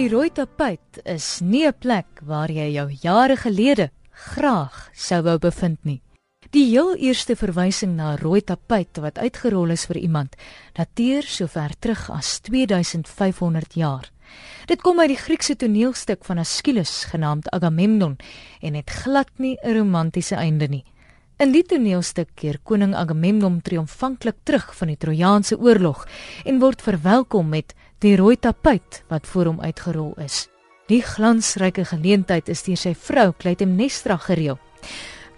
Die rooi tapuit is nie 'n plek waar jy jou jare gelede graag sou wou bevind nie. Die heel eerste verwysing na rooi tapuit wat uitgerol is vir iemand, dateer sover terug as 2500 jaar. Dit kom uit die Griekse toneelstuk van Aeschylus genaamd Agamemnon en het glad nie 'n romantiese einde nie. In die toneelstuk keer koning Agamemnon triomfantlik terug van die Trojaanse oorlog en word verwelkom met die rooi tapuit wat voor hom uitgerol is. Die glansryke geleentheid is deur sy vrou Clytemnestra gereël.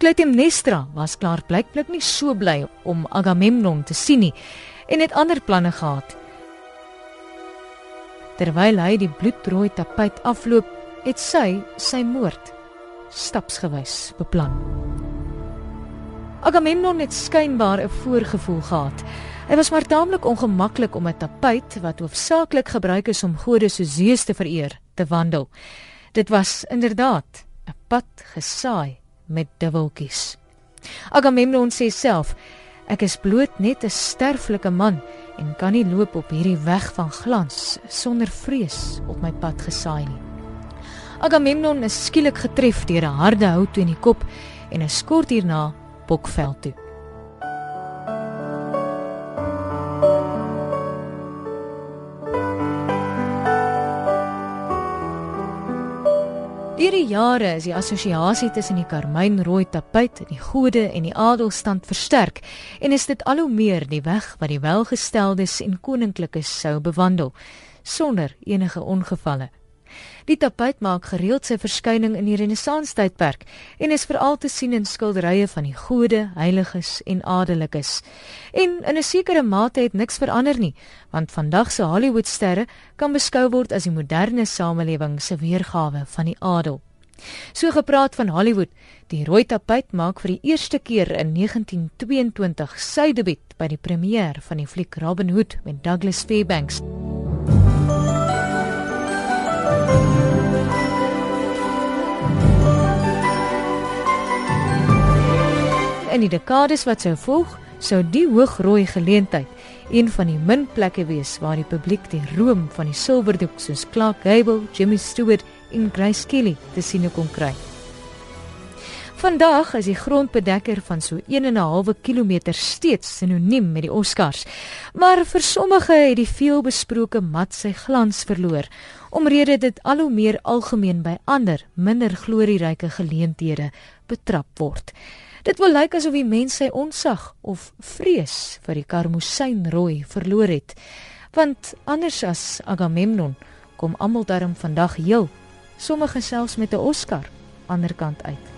Clytemnestra was klaar blykblik nie so bly om Agamemnon te sien nie en het ander planne gehad. Terwyl hy die bloedrooi tapuit afloop, het sy sy moord stapsgewys beplan. Agamemnon het skynbaar 'n voorgevoel gehad. Hy was maar taamlik ongemaklik om 'n tapuit wat hoofsaaklik gebruik is om gode soos Zeus te vereer, te wandel. Dit was inderdaad 'n pad gesaai met dubbeltjies. Agamemnon sê self: "Ek is bloot net 'n sterflike man en kan nie loop op hierdie weg van glans sonder vrees op my pad gesaai nie." Agamemnon is skielik getref deur 'n harde hout in die kop en hy skort hierna Bokveld toe. Deur die jare is die assosiasie tussen die karmynrooi tapuit en die gode en die adelstand versterk en is dit al hoe meer die weg wat die welgesteldes en koninklikes sou bewandel sonder enige ongevalle. Die tapuit maak gereeld sy verskyning in die Renessans tydperk en is veral te sien in skilderye van die gode, heiliges en adellikes. En in 'n sekere mate het niks verander nie, want vandag se Hollywoodsterre kan beskou word as die moderne samelewing se weergawe van die adel. So gepraat van Hollywood, die rooi tapuit maak vir die eerste keer in 1922 sy debuut by die premier van die fliek Robin Hood met Douglas Fairbanks. In die dekades wat sou volg, sou die hoogrooi geleentheid een van die min plekke wees waar die publiek die roem van die silwerdoek soos Clark Gable, Jimmy Stewart en Grace Kelly te sien kon kry. Vandag is die grondbedekker van so 1 en 'n halwe kilometer steeds sinoniem met die Oscars. Maar vir sommige het die veelbesproke mat sy glans verloor, omrede dit al hoe meer algemeen by ander, minder glorieryke geleenthede betrap word. Dit wil lyk asof die mens sy onsag of vrees vir die karmosynrooi verloor het. Want anders as Agamemnon kom almal daarom vandag heel, sommige selfs met 'n Oscar, ander kant uit.